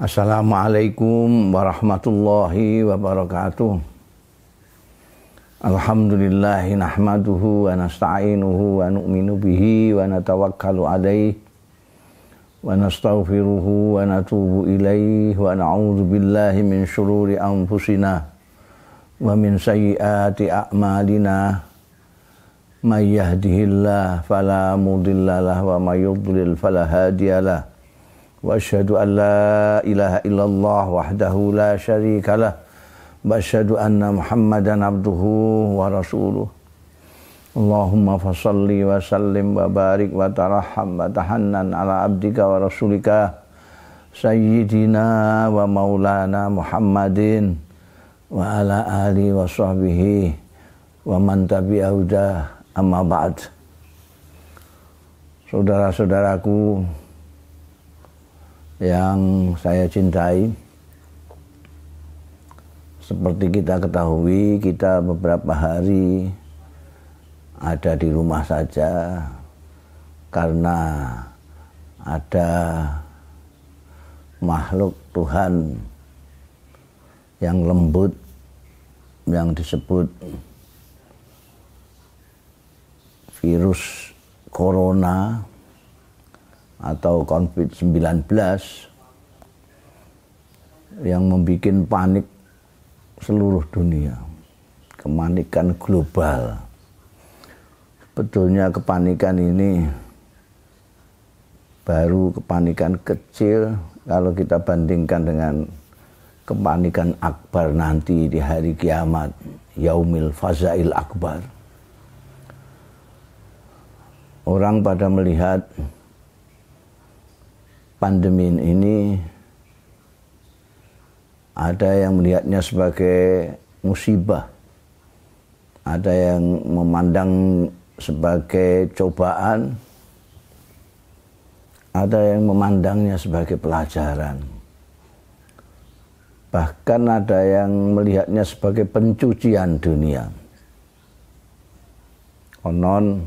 Assalamualaikum warahmatullahi wabarakatuh. Alhamdulillahi nahmaduhu wa nasta'inuhu wa nu'minu bihi wa natawakkalu alaih wa nastaghfiruhu wa natubu ilaih wa na'udzu billahi min syururi anfusina wa min sayyiati a'malina may yahdihillah fala mudhillalah wa may yudlil fala hadiyalah Basyadu anna Muhammadan abduhu wa rasuluh. Allahumma fasalli wa sallim wa barik wa taraham wa tahannan ala abdika wa rasulika Sayyidina wa maulana Muhammadin wa ala ali wa sahbihi wa man tabi'ahuda amma ba'd. Saudara-saudaraku yang saya cintai. Seperti kita ketahui, kita beberapa hari ada di rumah saja karena ada makhluk Tuhan yang lembut yang disebut virus corona atau COVID-19 yang membuat panik seluruh dunia. Kepanikan global. Sebetulnya kepanikan ini baru kepanikan kecil kalau kita bandingkan dengan kepanikan akbar nanti di hari kiamat. Yaumil Fazail Akbar. Orang pada melihat pandemi ini ada yang melihatnya sebagai musibah. Ada yang memandang sebagai cobaan. Ada yang memandangnya sebagai pelajaran. Bahkan ada yang melihatnya sebagai pencucian dunia. Konon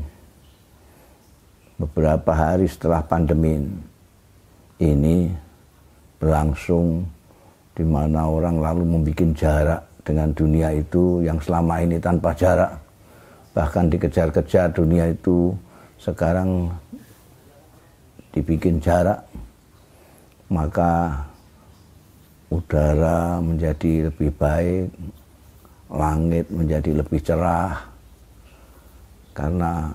beberapa hari setelah pandemi ini berlangsung di mana orang lalu membuat jarak dengan dunia itu yang selama ini tanpa jarak. Bahkan dikejar-kejar dunia itu sekarang dibikin jarak maka udara menjadi lebih baik langit menjadi lebih cerah karena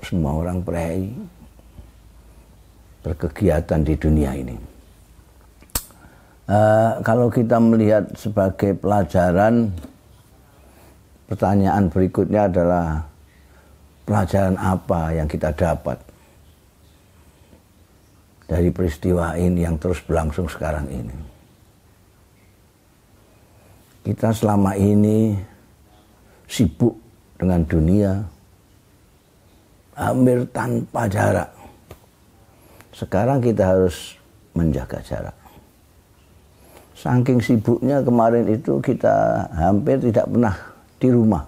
semua orang prei berkegiatan di dunia ini. Uh, kalau kita melihat sebagai pelajaran, pertanyaan berikutnya adalah pelajaran apa yang kita dapat dari peristiwa ini yang terus berlangsung sekarang ini. Kita selama ini sibuk dengan dunia, hampir tanpa jarak. Sekarang kita harus menjaga jarak. Saking sibuknya kemarin itu kita hampir tidak pernah di rumah.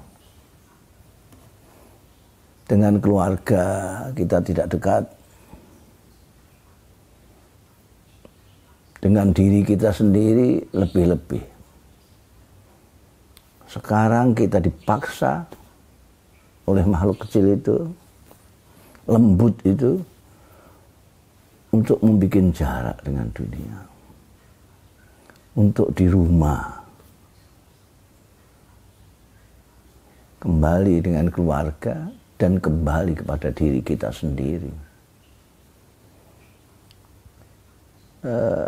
Dengan keluarga kita tidak dekat. Dengan diri kita sendiri lebih-lebih. Sekarang kita dipaksa oleh makhluk kecil itu, lembut itu, untuk membuat jarak dengan dunia untuk di rumah. Kembali dengan keluarga dan kembali kepada diri kita sendiri. Uh,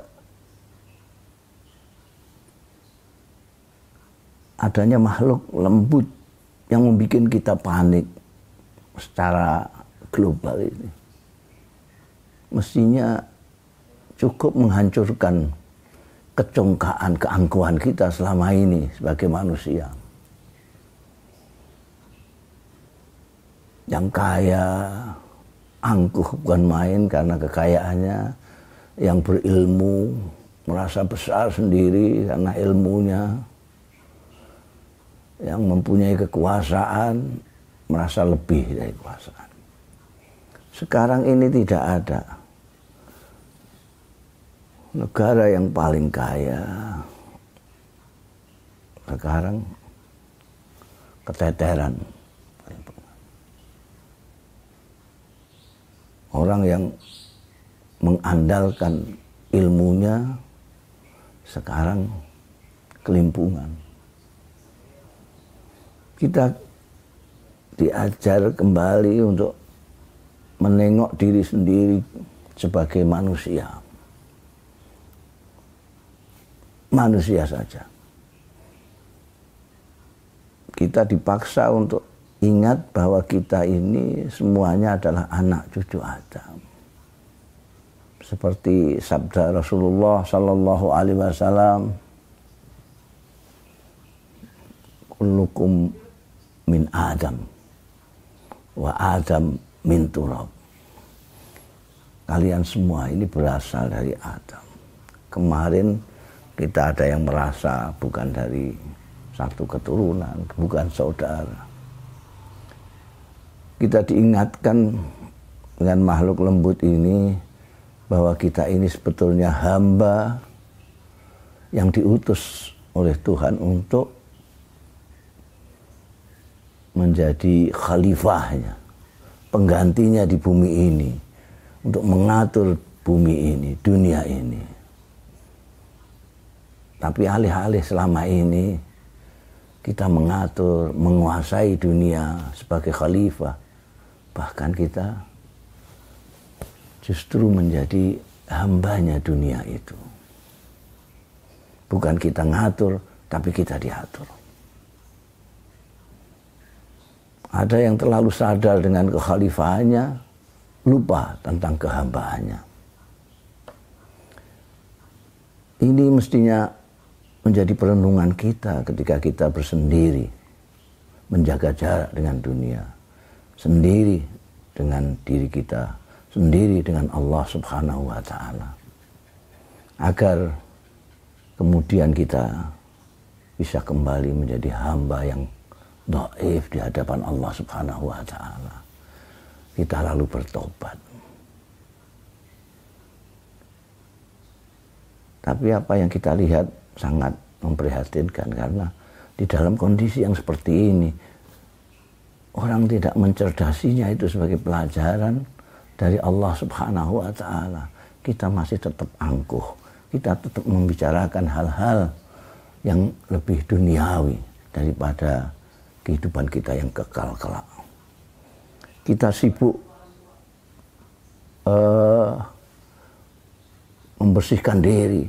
adanya makhluk lembut yang membuat kita panik secara global ini. Mestinya cukup menghancurkan kecongkaan, keangkuhan kita selama ini sebagai manusia. Yang kaya, angkuh bukan main karena kekayaannya, yang berilmu, merasa besar sendiri karena ilmunya, yang mempunyai kekuasaan, merasa lebih dari kekuasaan. Sekarang ini tidak ada. Negara yang paling kaya. Sekarang keteteran. Orang yang mengandalkan ilmunya sekarang kelimpungan. Kita diajar kembali untuk menengok diri sendiri sebagai manusia. Manusia saja. Kita dipaksa untuk ingat bahwa kita ini semuanya adalah anak cucu Adam. Seperti sabda Rasulullah Sallallahu Alaihi Wasallam, "Kullukum min Adam, wa Adam min turab." Kalian semua ini berasal dari Adam. Kemarin kita ada yang merasa bukan dari satu keturunan, bukan saudara kita diingatkan dengan makhluk lembut ini bahwa kita ini sebetulnya hamba yang diutus oleh Tuhan untuk menjadi khalifahnya, penggantinya di bumi ini, untuk mengatur bumi ini, dunia ini. Tapi alih-alih selama ini kita mengatur, menguasai dunia sebagai khalifah, bahkan kita justru menjadi hambanya dunia itu. Bukan kita ngatur, tapi kita diatur. Ada yang terlalu sadar dengan kekhalifahannya, lupa tentang kehambaannya. Ini mestinya menjadi perenungan kita ketika kita bersendiri, menjaga jarak dengan dunia sendiri dengan diri kita, sendiri dengan Allah Subhanahu wa taala. Agar kemudian kita bisa kembali menjadi hamba yang doif di hadapan Allah Subhanahu wa taala. Kita lalu bertobat. Tapi apa yang kita lihat sangat memprihatinkan karena di dalam kondisi yang seperti ini orang tidak mencerdasinya itu sebagai pelajaran dari Allah Subhanahu wa taala. Kita masih tetap angkuh. Kita tetap membicarakan hal-hal yang lebih duniawi daripada kehidupan kita yang kekal kelak. Kita sibuk uh, membersihkan diri,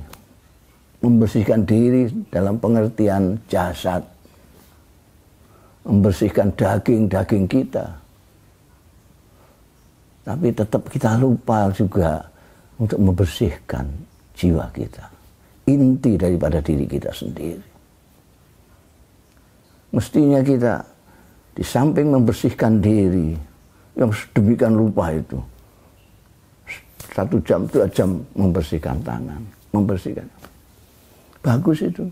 membersihkan diri dalam pengertian jasad, membersihkan daging-daging kita. Tapi tetap kita lupa juga untuk membersihkan jiwa kita. Inti daripada diri kita sendiri. Mestinya kita di samping membersihkan diri yang sedemikian lupa itu. Satu jam, dua jam membersihkan tangan, membersihkan. Bagus itu.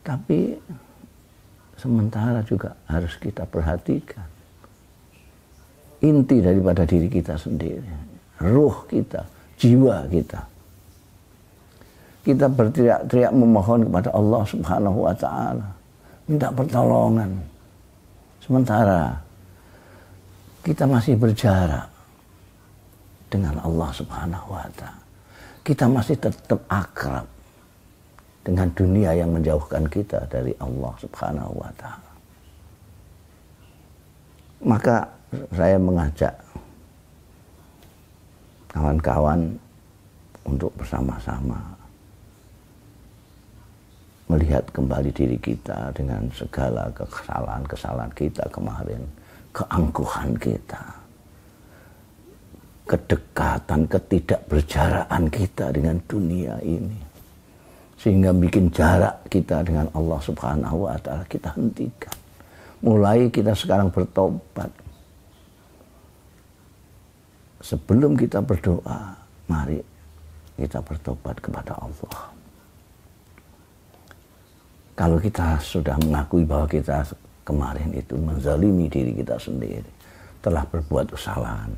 Tapi sementara juga harus kita perhatikan inti daripada diri kita sendiri, ruh kita, jiwa kita. Kita berteriak-teriak memohon kepada Allah Subhanahu wa taala, minta pertolongan. Sementara kita masih berjarak dengan Allah Subhanahu wa taala. Kita masih tetap akrab dengan dunia yang menjauhkan kita dari Allah Subhanahu wa taala. Maka saya mengajak kawan-kawan untuk bersama-sama melihat kembali diri kita dengan segala kesalahan-kesalahan kita kemarin, keangkuhan kita, kedekatan, ketidakberjaraan kita dengan dunia ini sehingga bikin jarak kita dengan Allah Subhanahu wa taala kita hentikan. Mulai kita sekarang bertobat. Sebelum kita berdoa, mari kita bertobat kepada Allah. Kalau kita sudah mengakui bahwa kita kemarin itu menzalimi diri kita sendiri, telah berbuat kesalahan,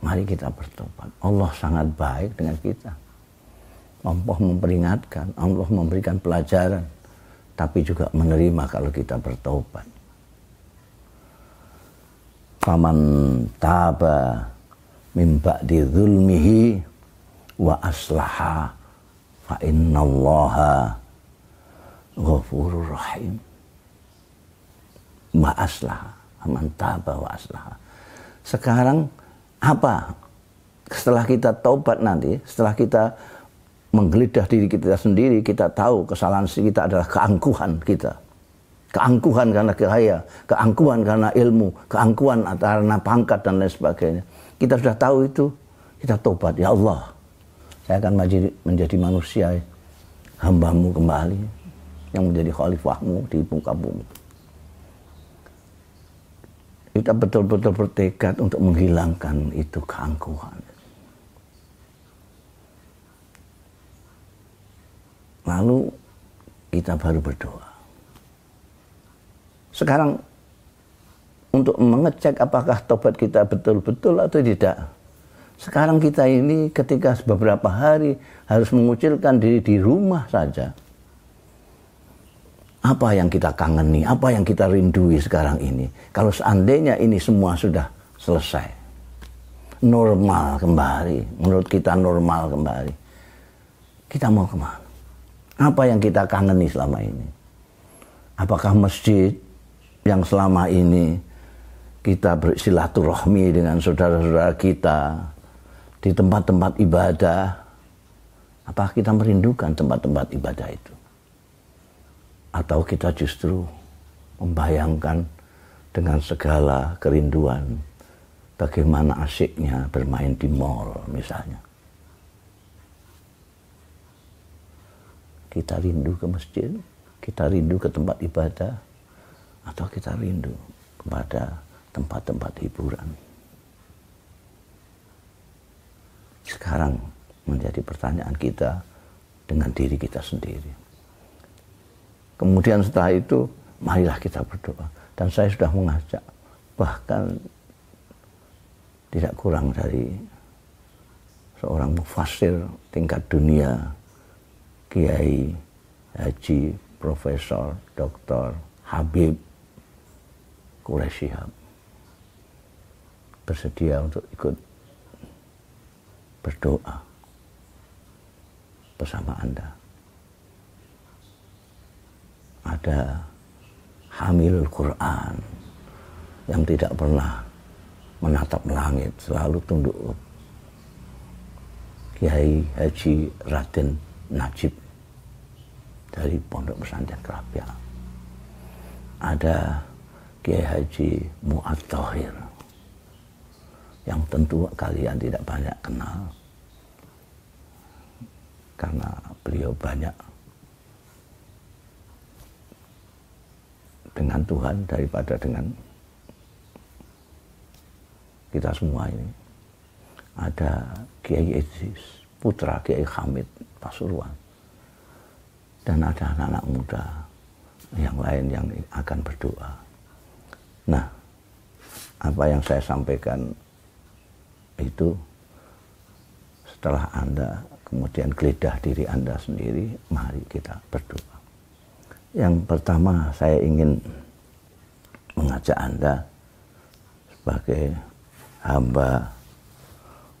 mari kita bertobat. Allah sangat baik dengan kita Allah memperingatkan, Allah memberikan pelajaran, tapi juga menerima kalau kita bertobat. Faman taba min ba'di zulmihi wa aslaha fa innallaha ghafurur rahim. Wa aslaha, faman taba wa aslaha. Sekarang apa? Setelah kita taubat nanti, setelah kita menggeledah diri kita sendiri, kita tahu kesalahan kita adalah keangkuhan kita. Keangkuhan karena kaya, keangkuhan karena ilmu, keangkuhan karena pangkat dan lain sebagainya. Kita sudah tahu itu, kita tobat. Ya Allah, saya akan menjadi, menjadi manusia hambamu kembali, yang menjadi khalifahmu di muka bumi. Kita betul-betul bertekad untuk menghilangkan itu keangkuhan. Lalu kita baru berdoa. Sekarang untuk mengecek apakah tobat kita betul-betul atau tidak. Sekarang kita ini ketika beberapa hari harus mengucilkan diri di rumah saja. Apa yang kita kangeni, apa yang kita rindui sekarang ini. Kalau seandainya ini semua sudah selesai. Normal kembali, menurut kita normal kembali. Kita mau ke mana? Apa yang kita kangeni selama ini? Apakah masjid yang selama ini kita bersilaturahmi dengan saudara-saudara kita di tempat-tempat ibadah? Apakah kita merindukan tempat-tempat ibadah itu? Atau kita justru membayangkan dengan segala kerinduan bagaimana asyiknya bermain di mall misalnya. kita rindu ke masjid, kita rindu ke tempat ibadah, atau kita rindu kepada tempat-tempat hiburan. Sekarang menjadi pertanyaan kita dengan diri kita sendiri. Kemudian setelah itu, marilah kita berdoa. Dan saya sudah mengajak, bahkan tidak kurang dari seorang mufasir tingkat dunia Kiai Haji Profesor Dr. Habib Quraisy bersedia untuk ikut berdoa bersama Anda. Ada hamil Quran yang tidak pernah menatap langit, selalu tunduk Kiai Haji Raden Najib dari Pondok Pesantren Kerapia. Ada Kiai Haji Mu'ad Tohir yang tentu kalian tidak banyak kenal karena beliau banyak dengan Tuhan daripada dengan kita semua ini. Ada Kiai Idris, putra Kiai Hamid Pasuruan. Dan ada anak-anak muda yang lain yang akan berdoa. Nah, apa yang saya sampaikan itu setelah Anda kemudian geledah diri Anda sendiri, mari kita berdoa. Yang pertama saya ingin mengajak Anda sebagai hamba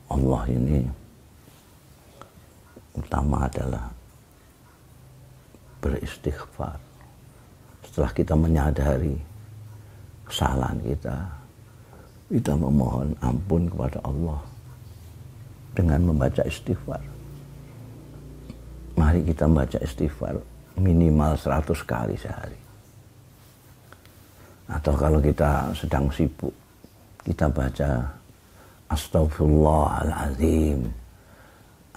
Allah ini utama adalah beristighfar. Setelah kita menyadari kesalahan kita, kita memohon ampun kepada Allah dengan membaca istighfar. Mari kita membaca istighfar minimal 100 kali sehari. Atau kalau kita sedang sibuk, kita baca Astaghfirullahaladzim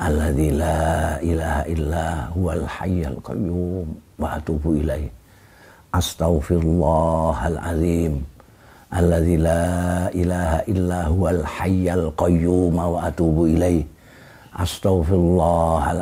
alladzi la ilaha illa huwal hayyul qayyum wa atubu ilaih astaghfirullahal azim alladzi la ilaha illa huwal hayyul qayyum wa atubu ilaih astaghfirullahal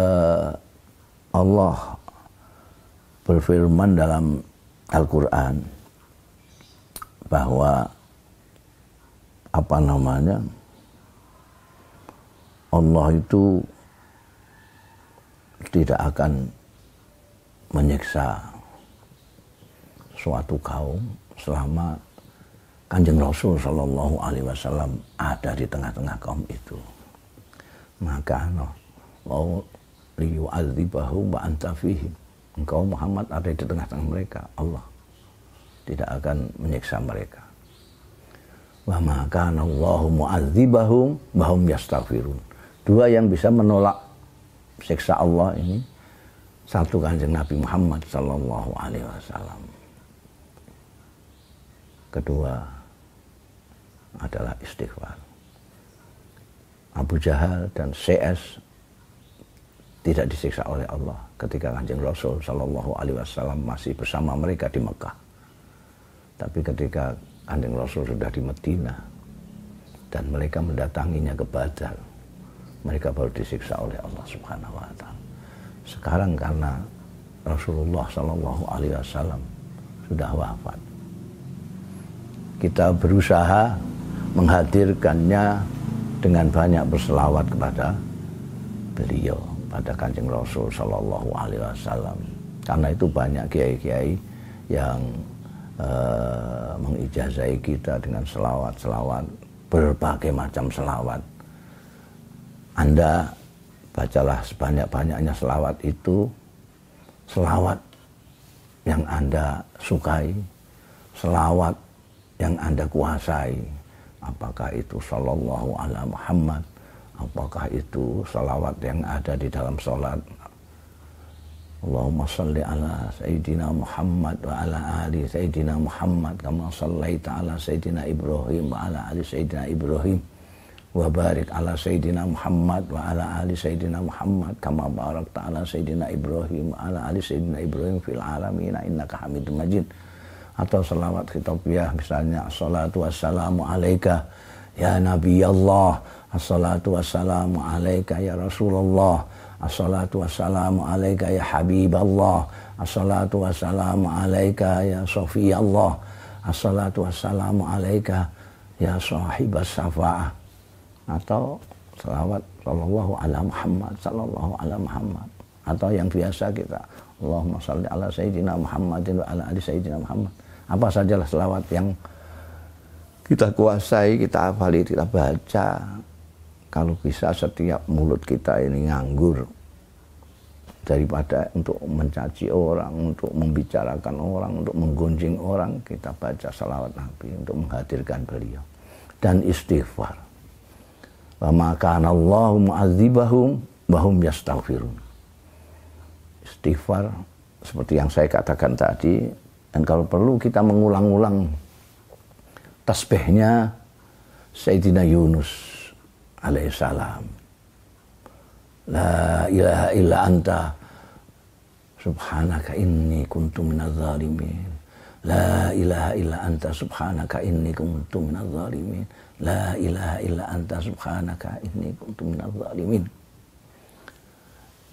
uh, Allah berfirman dalam Al-Quran bahwa apa namanya Allah itu tidak akan menyiksa suatu kaum selama kanjeng Rasul Shallallahu Alaihi Wasallam ada di tengah-tengah kaum itu. Maka mau liyu'adzibahum wa anta fihim. Engkau Muhammad ada di tengah-tengah mereka. Allah tidak akan menyiksa mereka. Wa maka Allahu mu'adzibahum bahum yastaghfirun. Dua yang bisa menolak siksa Allah ini satu kanjeng Nabi Muhammad sallallahu alaihi wasallam. Kedua adalah istighfar. Abu Jahal dan CS tidak disiksa oleh Allah ketika kanjeng Rasul Shallallahu Alaihi Wasallam masih bersama mereka di Mekah. Tapi ketika kanjeng Rasul sudah di Medina dan mereka mendatanginya ke Badar, mereka baru disiksa oleh Allah Subhanahu Wa Taala. Sekarang karena Rasulullah Shallallahu Alaihi Wasallam sudah wafat, kita berusaha menghadirkannya dengan banyak berselawat kepada beliau pada kanjeng Rasul Shallallahu Alaihi Wasallam. Karena itu banyak kiai-kiai yang uh, mengijazai kita dengan selawat-selawat berbagai macam selawat. Anda bacalah sebanyak-banyaknya selawat itu, selawat yang Anda sukai, selawat yang Anda kuasai. Apakah itu Sallallahu Alaihi Muhammad, apakah itu salawat yang ada di dalam sholat Allahumma salli ala Sayyidina Muhammad wa ala ali Sayyidina Muhammad kama sallaita ala Sayyidina Ibrahim wa ala ali Sayyidina Ibrahim. Wa barik ala Sayyidina Muhammad wa ala ali Sayyidina Muhammad kama barakta ala Sayyidina Ibrahim wa ala ali Sayyidina Ibrahim fil alamin innaka hamidum majid. Atau salawat khitabiah misalnya assalatu wassalamu alaika ya Nabi Allah Assalatu wassalamu alaika ya Rasulullah. Assalatu wassalamu alaika ya Habiballah Assalatu wassalamu alaika ya Allah Assalatu wassalamu alaika ya sahibas syafa'ah Atau salawat sallallahu ala Muhammad sallallahu ala Muhammad. Atau yang biasa kita Allahumma salli ala Sayyidina Muhammadin wa ala ali Sayyidina Muhammad. Apa sajalah selawat yang kita kuasai, kita hafali, kita baca kalau bisa setiap mulut kita ini nganggur daripada untuk mencaci orang, untuk membicarakan orang, untuk menggunjing orang, kita baca salawat Nabi untuk menghadirkan beliau dan istighfar. Wa maka Allah mu'adzibahum bahum yastaghfirun. Istighfar seperti yang saya katakan tadi dan kalau perlu kita mengulang-ulang tasbihnya Sayyidina Yunus alaihissalam. La ilaha illa anta subhanaka inni kuntu minadz zalimin. La ilaha illa anta subhanaka inni kuntu minadz zalimin. La ilaha illa anta subhanaka inni kuntu minadz zalimin.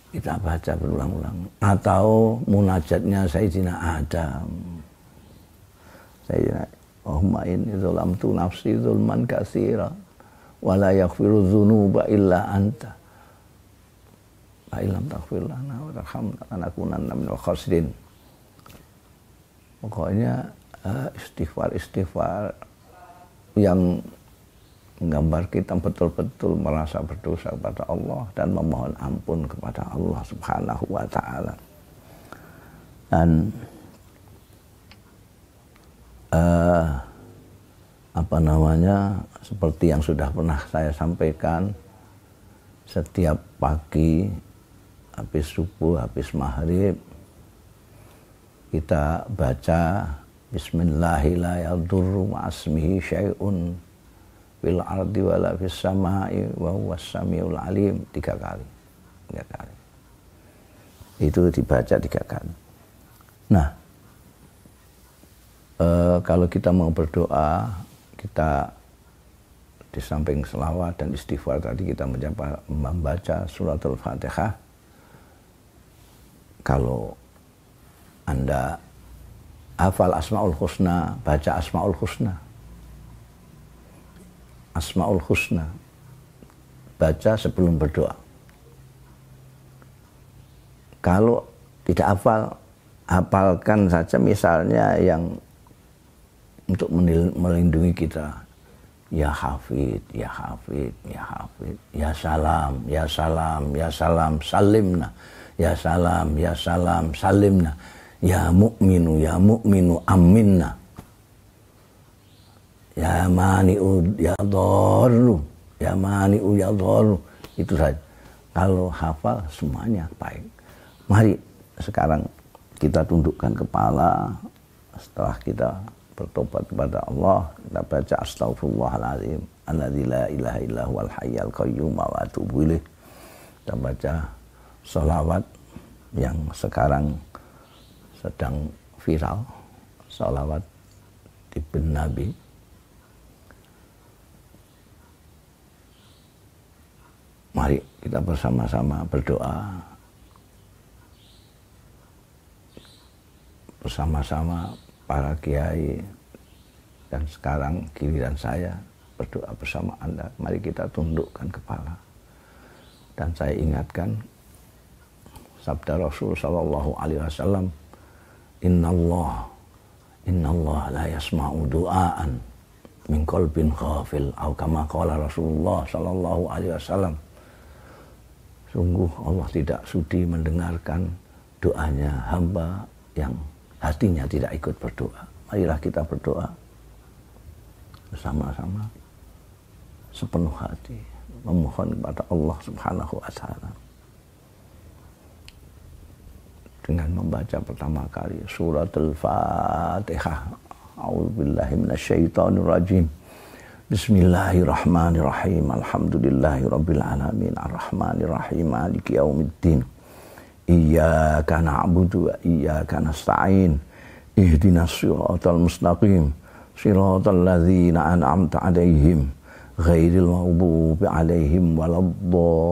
Kita baca berulang-ulang. Atau munajatnya Sayyidina Adam. Sayyidina Allahumma inni tu nafsi zulman wala yaghfiru dzunuba illa anta la ilam taghfir lana wa tarhamna lanakunanna minal khasirin pokoknya uh, istighfar istighfar yang menggambar kita betul-betul merasa berdosa kepada Allah dan memohon ampun kepada Allah Subhanahu wa taala. Dan uh, apa namanya seperti yang sudah pernah saya sampaikan setiap pagi habis subuh habis maghrib kita baca Bismillahirrahmanirrahim fil ardi wala fis samai wa samiul alim. Tiga kali. Tiga kali. Itu dibaca tiga kali. Nah e, kalau kita mau berdoa kita di samping selawat dan istighfar tadi kita menjapa, membaca suratul fatihah kalau anda hafal asmaul husna baca asmaul husna Asmaul Husna. Baca sebelum berdoa. Kalau tidak hafal, hafalkan saja misalnya yang untuk melindungi kita. Ya Hafid, Ya Hafid, Ya Hafid, Ya Salam, Ya Salam, Ya Salam, Salimna, Ya Salam, Ya Salam, Salimna, Ya Mu'minu, Ya Mu'minu, Aminna. Ya mani'u ya dharru. Ya mani'u ya dharru. Itu saja. Kalau hafal semuanya baik. Mari sekarang kita tundukkan kepala. Setelah kita bertobat kepada Allah. Kita baca astagfirullahaladzim alladzi la ilaha illa huwal hayyal qayyum wa atubu ilaih. Kita baca salawat yang sekarang sedang viral. Salawat ibn Nabi. Mari kita bersama-sama berdoa. Bersama-sama para kiai dan sekarang giliran saya berdoa bersama Anda. Mari kita tundukkan kepala. Dan saya ingatkan sabda Rasul sallallahu alaihi wasallam, "Innallah innallah la yasma'u du'aan min qalbin ghafil." Atau kama qala Rasulullah sallallahu alaihi wasallam Sungguh Allah tidak sudi mendengarkan doanya hamba yang hatinya tidak ikut berdoa. Marilah kita berdoa bersama-sama sepenuh hati memohon kepada Allah Subhanahu wa taala. Dengan membaca pertama kali surat Al-Fatihah. A'udzubillahi minasyaitonirrajim. Bismillahirrahmanirrahim. Alhamdulillahirabbil alamin. Arrahmanirrahim. Maliki yaumiddin. Iyyaka na'budu wa iyyaka nasta'in. Ihdinas siratal mustaqim. Siratal ladzina an'amta 'alaihim ghairil maghdubi 'alaihim waladdallin.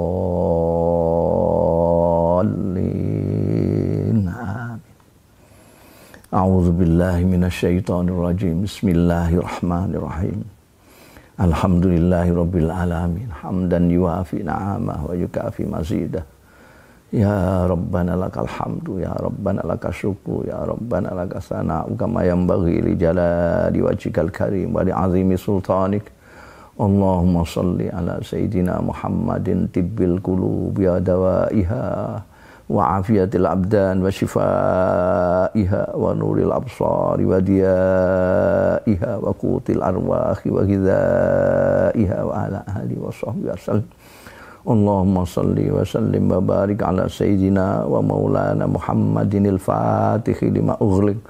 A'udzu billahi minasyaitonir rajim. Bismillahirrahmanirrahim. Alhamdulillahi Rabbil Alamin Hamdan yuafi na'amah wa yukafi mazidah Ya Rabbana lakal hamdu, Ya Rabbana lakal syukru, Ya Rabbana lakal sana'u, kama yang bagi li jaladi wajikal karim, wa azimi sultanik. Allahumma salli ala Sayyidina Muhammadin tibbil qulub ya dawaiha wa afiyatil abdan wa shifaiha wa nuril absari wa diyaiha wa qutil arwahi wa ghidaiha wa ala ahli wa sahbihi wa sallam. Allahumma salli wa sallim wa barik ala sayyidina wa maulana Muhammadinil fatihi lima ughliq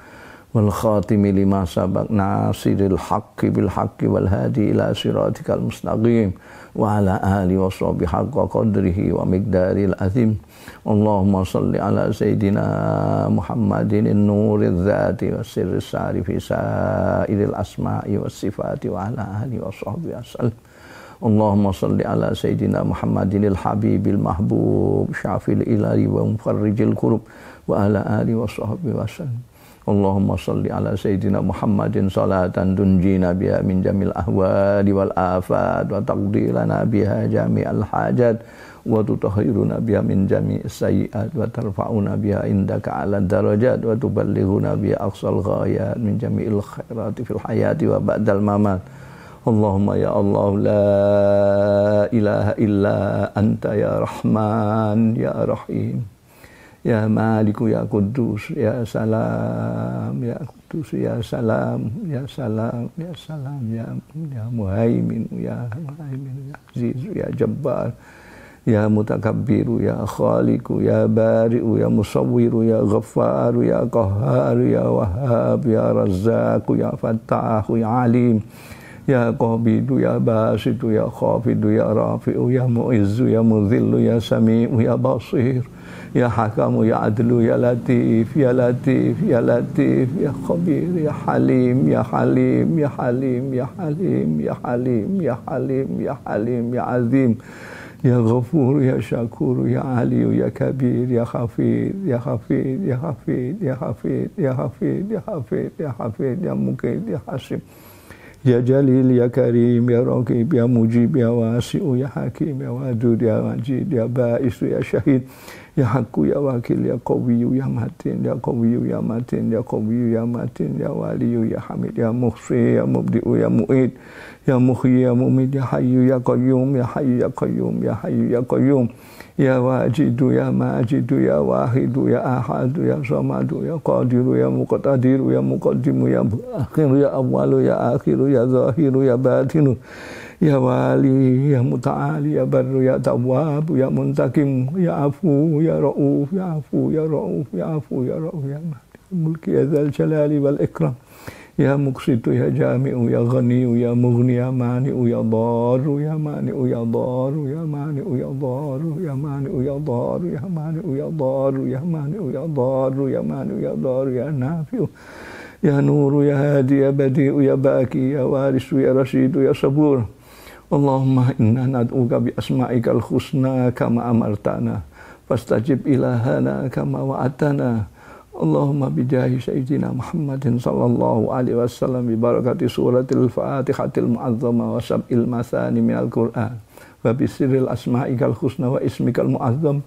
wal khatimi lima sabak nasiril haqqi bil haqqi wal hadi ila siratikal mustaqim wa ala ahli wa sahbihi haqqa qadrihi wa miqdaril azim. Allahumma salli ala sayyidina Muhammadin nuril dhati wa sirri sari fi sa'iril asma'i wa sifati wa ala ahli wa sahbihi wa sallim. Allahumma salli ala Sayyidina Muhammadinil Habibil Mahbub Syafil Ilahi wa Mufarrijil Kurub Wa ala Ali wa sahbihi wa sallam. Allahumma salli ala Sayyidina Muhammadin salatan tunjina biha min jamil ahwadi wal afad wa taqdilana biha jami'al hajat wa tutahhiruna biha min jami'is sayyi'at wa tarfa'una biha indaka ala darajat wa tuballighuna biha aqsal ghayat min jami'il khairati fil hayati wa ba'dal mamat. Allahumma ya Allah la ilaha illa anta ya Rahman ya Rahim. Ya Maliku ya Kudus ya Salam ya Kudus ya Salam ya Salam ya Salam ya ya Muhaimin ya Muhaimin ya Aziz ya Jabbar Ya mutakabbiru ya khaliku ya bari'u ya musawwiru ya ghaffaru ya qahharu ya wahhab ya razzaku ya fattahu ya alim. Halim Ya Halim Ya Halim Ya Halim Ya Halim Ya Halim Ya Halim Ya Azim Ya Ghafur Ya Syakur Ya Ali Ya Kabir Ya Hafid Ya Hafid Ya Hafid Ya Hafid Ya Hafid Ya Hafid Ya Hafid Ya Mukid Ya Hasim Ya Jalil, Ya Karim, Ya Raqib, Ya Mujib, Ya Wasi'u, Ya Hakim, Ya Wadud, Ya Majid, Ya Ba'is, Ya Syahid, Ya Hakku, Ya Wakil, Ya Qawiyu, Ya Matin, Ya Qawiyu, Ya Matin, Ya Qawiyu, Ya Matin, Ya Waliyu, Ya Hamid, Ya Muhsi, Ya Mubdi'u, Ya Mu'id, Ya Muhyi, Ya Mumid, Ya Hayyu, Ya Qayyum, Ya Hayyu, Ya Qayyum, Ya Hayyu, Ya Qayyum, Ya Wajidu, Ya Majidu, Ya Wahidu, Ya Ahadu, Ya Samadu, Ya Qadiru, Ya Muqtadiru, Ya Muqaddimu, Ya Akhiru, Ya Awalu, Ya Akhiru, Ya Zahiru, Ya Batinu, Ya Wali, Ya Muta'ali, Ya Barru, Ya Tawwabu, Ya Muntakim, Ya Afu, Ya Ra'uf, Ya Afu, Ya Ra'uf, Ya Afu, Ya Ra'uf, Ya Mulki, Ya Zal Jalali Wal Ikram. Ya muksitu ya jami'u ya ghani'u ya mughni ya mani'u ya daru ya mani'u ya daru ya mani'u ya daru ya mani'u ya daru ya mani'u ya daru ya mani'u ya daru ya mani'u ya daru ya nafi'u ya nuru ya hadi ya badi'u ya baki ya warisu ya rasidu ya sabur Allahumma inna nad'uka bi asma'ikal husna kama amartana fastajib ilahana kama wa'atana Allahumma bijahi Sayyidina Muhammadin sallallahu alaihi wasallam bi barakati suratil Fatihatil mu'azzama wa sab'il masani minal Qur'an wa bi sirril asma'ikal husna wa ismikal mu'azzam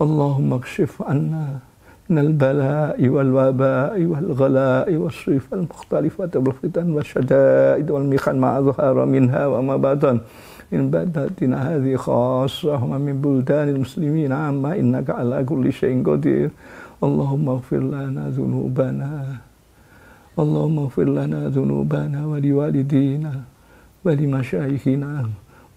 Allahumma kshif anna minal bala'i wal waba'i wal ghala'i was sif al mukhtalifat wal fitan wa syada'id wal mikhan ma zahara minha wa ma batan اللهم اغفر لنا ذنوبنا. اللهم اغفر لنا ذنوبنا ولوالدينا ولمشايخنا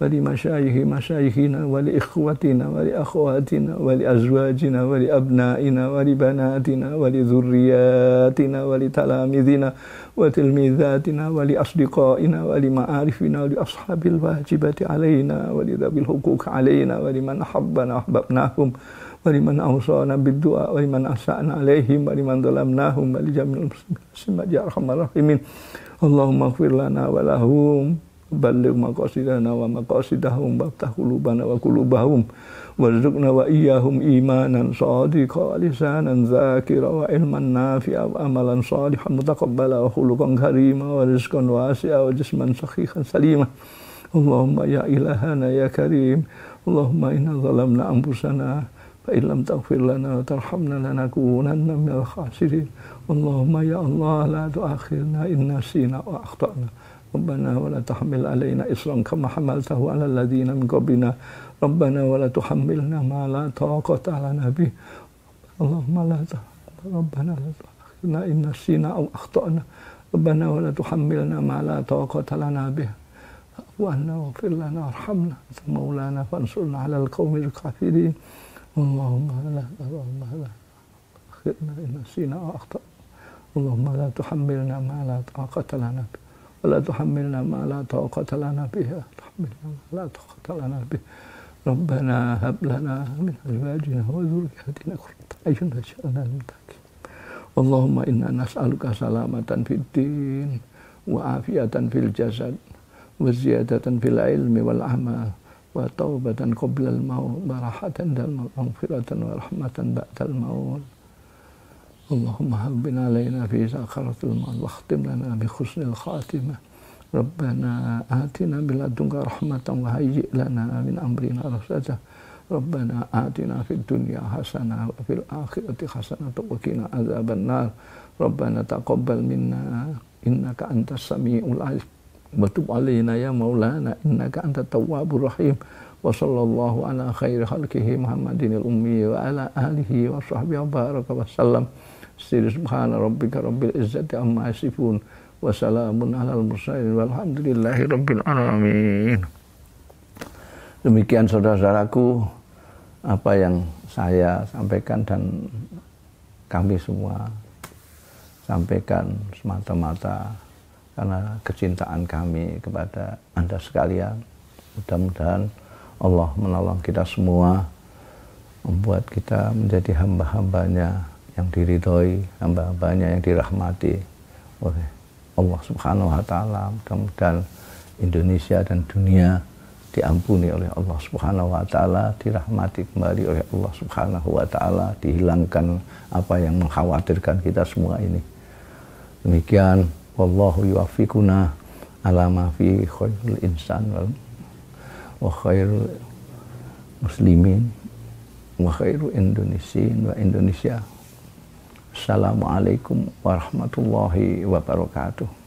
ولمشايخ مشايخنا ولإخوتنا ولأخواتنا ولأزواجنا ولأبنائنا ولبناتنا ولذرياتنا ولتلاميذنا وتلميذاتنا ولأصدقائنا ولمعارفنا ولأصحاب الواجبات علينا ولذوي الحقوق علينا ولمن أحبنا أحببناهم Bariman awsana biddu'a bariman asa'na alaihim waliman zalamnahum wa lijamil muslimin ya arhamar rahimin. Allahumma ighfir lana wa lahum balligh maqasidana wa maqasidahum wa qulubana wa qulubahum warzuqna wa iyyahum imanan sadiqa lisanan zakira wa ilman nafi'a wa amalan salihan mutaqabbala wa khuluqan karima wa rizqan wasi'a wa jisman sakhihan salima. Allahumma ya ilahana ya karim Allahumma inna zalamna anfusana فإن لم تغفر لنا وترحمنا لنكونن من الخاسرين. اللهم يا الله لا تؤاخذنا إن نسينا وأخطأنا ربنا ولا تحمل علينا إصرا كما حملته على الذين من قبلنا. ربنا ولا تحملنا ما لا طاقة لنا به. اللهم لا ربنا لا تؤاخذنا إن نسينا أو أخطأنا. ربنا ولا تحملنا ما لا طاقة لنا به. وأنا واغفر لنا وارحمنا. مولانا فانصرنا على القوم الكافرين. اللهم لا اللهم لا أخذنا إن نسينا وأخطأنا اللهم لا تحملنا ما لا طاقة لنا به ولا تحملنا ما لا طاقة لنا به تحملنا ما لا طاقة لنا به. ربنا هب لنا من أزواجنا وذرياتنا قرة أعين واجعلنا للمتقين. اللهم إنا نسألك سلامة في الدين وعافية في الجسد وزيادة في العلم والعمل وتوبة قبل الموت وراحة الموت مغفرة ورحمة بعد الموت اللهم هون علينا في ساخرة الموت واختم لنا بحسن الخاتمة ربنا آتنا من لدنك رحمة وهيئ لنا من أمرنا رشدا ربنا آتنا في الدنيا حسنة وفي الآخرة حسنة وقنا عذاب النار ربنا تقبل منا إنك أنت السميع العليم Batub alaina ya maulana innaka anta tawwabur rahim. Wa sallallahu ala khairi khalqihi Muhammadin al-ummi wa ala alihi wa sahbihi wa baraka wa sallam. Subhana rabbika rabbil izzati amma yasifun. Wa salamun ala al-mursalin walhamdulillahi rabbil alamin. Demikian saudara-saudaraku apa yang saya sampaikan dan kami semua sampaikan semata-mata karena kecintaan kami kepada Anda sekalian. Mudah-mudahan Allah menolong kita semua, membuat kita menjadi hamba-hambanya yang diridhoi, hamba-hambanya yang dirahmati oleh Allah Subhanahu wa taala. Mudah-mudahan Indonesia dan dunia diampuni oleh Allah Subhanahu wa taala, dirahmati kembali oleh Allah Subhanahu wa taala, dihilangkan apa yang mengkhawatirkan kita semua ini. Demikian wallahu yuwaffiquna ala ma fi khairul insan wal wa khairul muslimin wa khairu indonesiin wa Indonesia. Assalamualaikum warahmatullahi wabarakatuh.